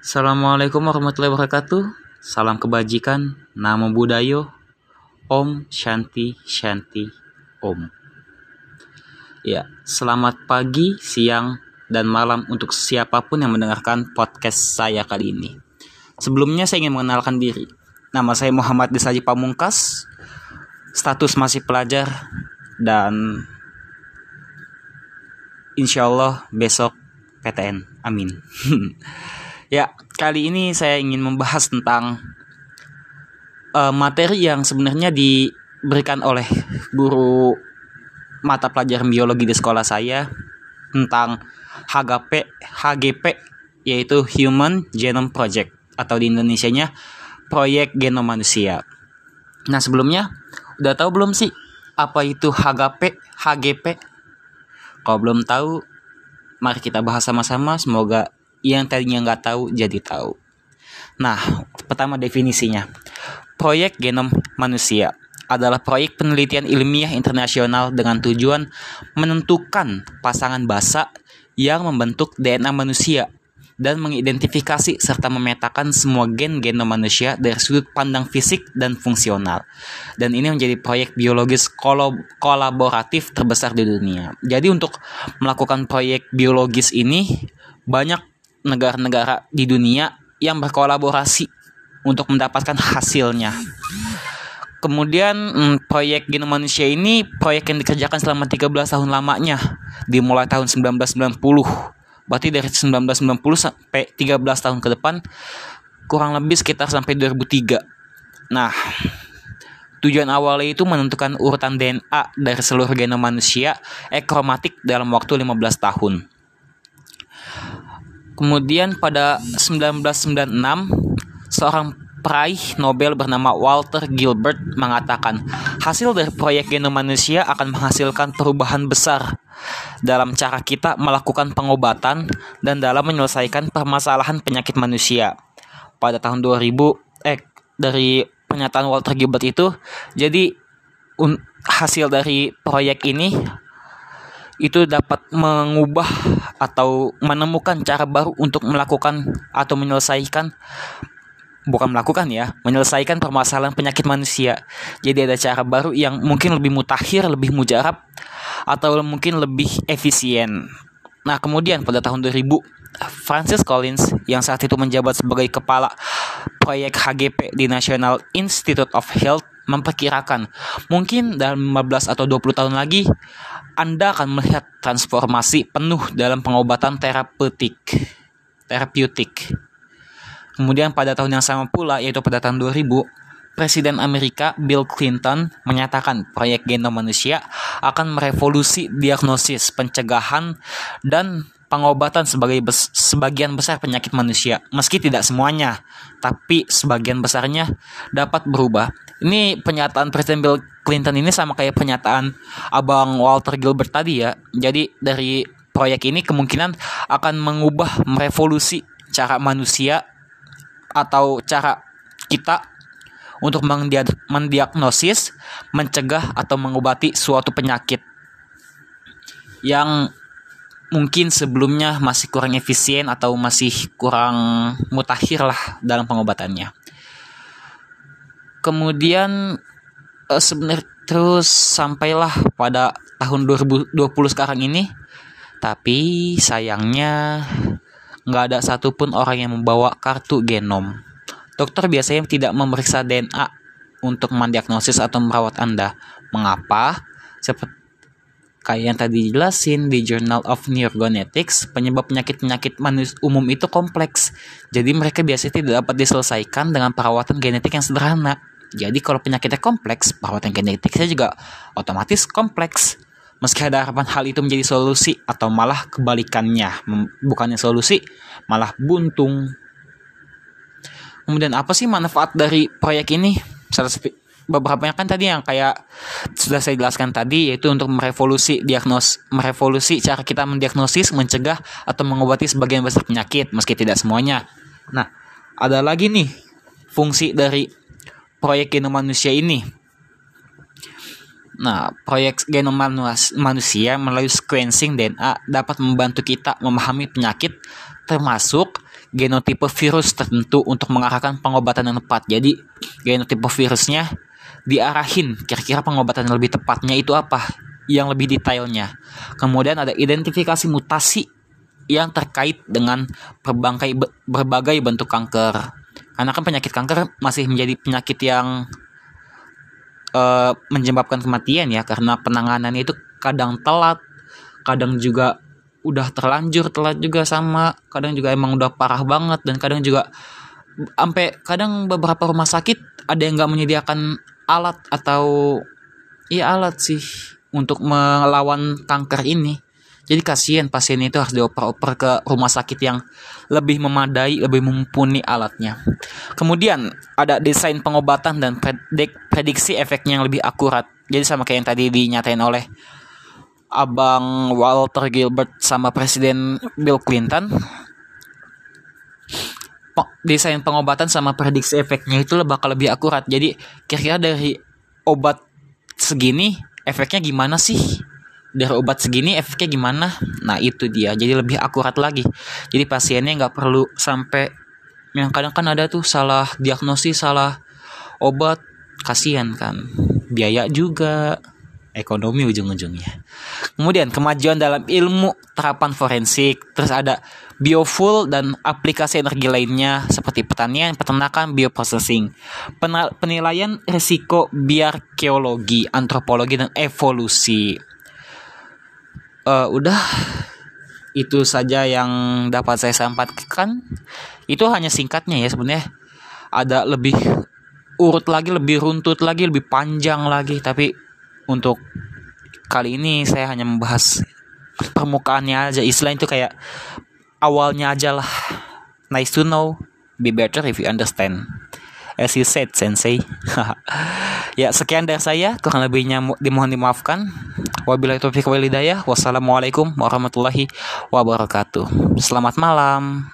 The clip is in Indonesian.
Assalamualaikum warahmatullahi wabarakatuh. Salam kebajikan, namo budayo, Om Shanti Shanti Om. Ya, selamat pagi, siang, dan malam untuk siapa pun yang mendengarkan podcast saya kali ini. Sebelumnya saya ingin mengenalkan diri. Nama saya Muhammad Desaji Pamungkas, status masih pelajar, dan insya Allah besok PTN. Amin. ya, kali ini saya ingin membahas tentang uh, materi yang sebenarnya diberikan oleh guru mata pelajaran biologi di sekolah saya tentang HGP HGP yaitu Human Genome Project atau di Indonesianya Proyek Genom Manusia. Nah, sebelumnya udah tahu belum sih apa itu HGP HGP? Kalau belum tahu, mari kita bahas sama-sama. Semoga yang tadinya nggak tahu jadi tahu. Nah, pertama definisinya. Proyek Genom Manusia adalah proyek penelitian ilmiah internasional dengan tujuan menentukan pasangan basa yang membentuk DNA manusia dan mengidentifikasi serta memetakan semua gen genom manusia dari sudut pandang fisik dan fungsional. Dan ini menjadi proyek biologis kolaboratif terbesar di dunia. Jadi untuk melakukan proyek biologis ini banyak negara-negara di dunia yang berkolaborasi untuk mendapatkan hasilnya. Kemudian hmm, proyek genom manusia ini proyek yang dikerjakan selama 13 tahun lamanya dimulai tahun 1990 Berarti dari 1990 sampai 13 tahun ke depan kurang lebih sekitar sampai 2003. Nah, tujuan awalnya itu menentukan urutan DNA dari seluruh genom manusia ekromatik dalam waktu 15 tahun. Kemudian pada 1996 seorang peraih Nobel bernama Walter Gilbert mengatakan, hasil dari proyek genom manusia akan menghasilkan perubahan besar dalam cara kita melakukan pengobatan dan dalam menyelesaikan permasalahan penyakit manusia. Pada tahun 2000 eh dari pernyataan Walter Gilbert itu, jadi hasil dari proyek ini itu dapat mengubah atau menemukan cara baru untuk melakukan atau menyelesaikan bukan melakukan ya, menyelesaikan permasalahan penyakit manusia. Jadi ada cara baru yang mungkin lebih mutakhir, lebih mujarab atau mungkin lebih efisien. Nah, kemudian pada tahun 2000 Francis Collins yang saat itu menjabat sebagai kepala proyek HGP di National Institute of Health memperkirakan mungkin dalam 15 atau 20 tahun lagi Anda akan melihat transformasi penuh dalam pengobatan terapeutik. Terapeutik. Kemudian pada tahun yang sama pula, yaitu pada tahun 2000, Presiden Amerika Bill Clinton menyatakan proyek genom manusia akan merevolusi diagnosis, pencegahan, dan pengobatan sebagai bes sebagian besar penyakit manusia. Meski tidak semuanya, tapi sebagian besarnya dapat berubah. Ini pernyataan Presiden Bill Clinton ini sama kayak pernyataan Abang Walter Gilbert tadi ya. Jadi dari proyek ini kemungkinan akan mengubah merevolusi cara manusia atau cara kita untuk mendiagnosis, mencegah atau mengobati suatu penyakit yang mungkin sebelumnya masih kurang efisien atau masih kurang mutakhir lah dalam pengobatannya. Kemudian eh, sebenarnya terus sampailah pada tahun 2020 sekarang ini, tapi sayangnya nggak ada satupun orang yang membawa kartu genom. Dokter biasanya tidak memeriksa DNA untuk mendiagnosis atau merawat Anda. Mengapa? Seperti kayak yang tadi dijelasin di Journal of Neurogenetics, penyebab penyakit-penyakit umum itu kompleks. Jadi mereka biasanya tidak dapat diselesaikan dengan perawatan genetik yang sederhana. Jadi kalau penyakitnya kompleks, perawatan genetiknya juga otomatis kompleks. Meski ada harapan hal itu menjadi solusi atau malah kebalikannya, bukannya solusi, malah buntung. Kemudian apa sih manfaat dari proyek ini? Beberapa kan tadi yang kayak sudah saya jelaskan tadi yaitu untuk merevolusi diagnos merevolusi cara kita mendiagnosis, mencegah atau mengobati sebagian besar penyakit meski tidak semuanya. Nah, ada lagi nih fungsi dari proyek genom manusia ini Nah, proyek genom manusia melalui sequencing DNA dapat membantu kita memahami penyakit termasuk genotipe virus tertentu untuk mengarahkan pengobatan yang tepat. Jadi genotipe virusnya diarahin kira-kira pengobatan yang lebih tepatnya itu apa yang lebih detailnya. Kemudian ada identifikasi mutasi yang terkait dengan berbagai berbagai bentuk kanker. Karena kan penyakit kanker masih menjadi penyakit yang uh, menyebabkan kematian ya karena penanganannya itu kadang telat, kadang juga udah terlanjur telat juga sama, kadang juga emang udah parah banget dan kadang juga sampai kadang beberapa rumah sakit ada yang nggak menyediakan alat atau iya alat sih untuk melawan kanker ini. Jadi kasihan pasien itu harus dioper-oper ke rumah sakit yang lebih memadai, lebih mumpuni alatnya. Kemudian ada desain pengobatan dan predik, prediksi efeknya yang lebih akurat. Jadi sama kayak yang tadi dinyatain oleh Abang Walter Gilbert sama Presiden Bill Clinton. Desain pengobatan sama prediksi efeknya itu bakal lebih akurat. Jadi kira-kira dari obat segini efeknya gimana sih? dari obat segini efeknya gimana? Nah itu dia. Jadi lebih akurat lagi. Jadi pasiennya nggak perlu sampai yang kadang kan ada tuh salah diagnosis salah obat. Kasihan kan. Biaya juga. Ekonomi ujung-ujungnya. Kemudian kemajuan dalam ilmu terapan forensik. Terus ada biofuel dan aplikasi energi lainnya seperti pertanian, peternakan, bioprocessing, penilaian risiko biarkeologi, antropologi dan evolusi. Uh, udah. Itu saja yang dapat saya sampaikan. Itu hanya singkatnya ya sebenarnya. Ada lebih urut lagi lebih runtut lagi lebih panjang lagi. Tapi untuk kali ini saya hanya membahas permukaannya aja. Istilah itu kayak awalnya aja lah. Nice to know. Be better if you understand. As you said sensei. Ya sekian dari saya. Kurang lebihnya dimohon dimaafkan. Wabillahi taufiq wassalamualaikum warahmatullahi wabarakatuh. Selamat malam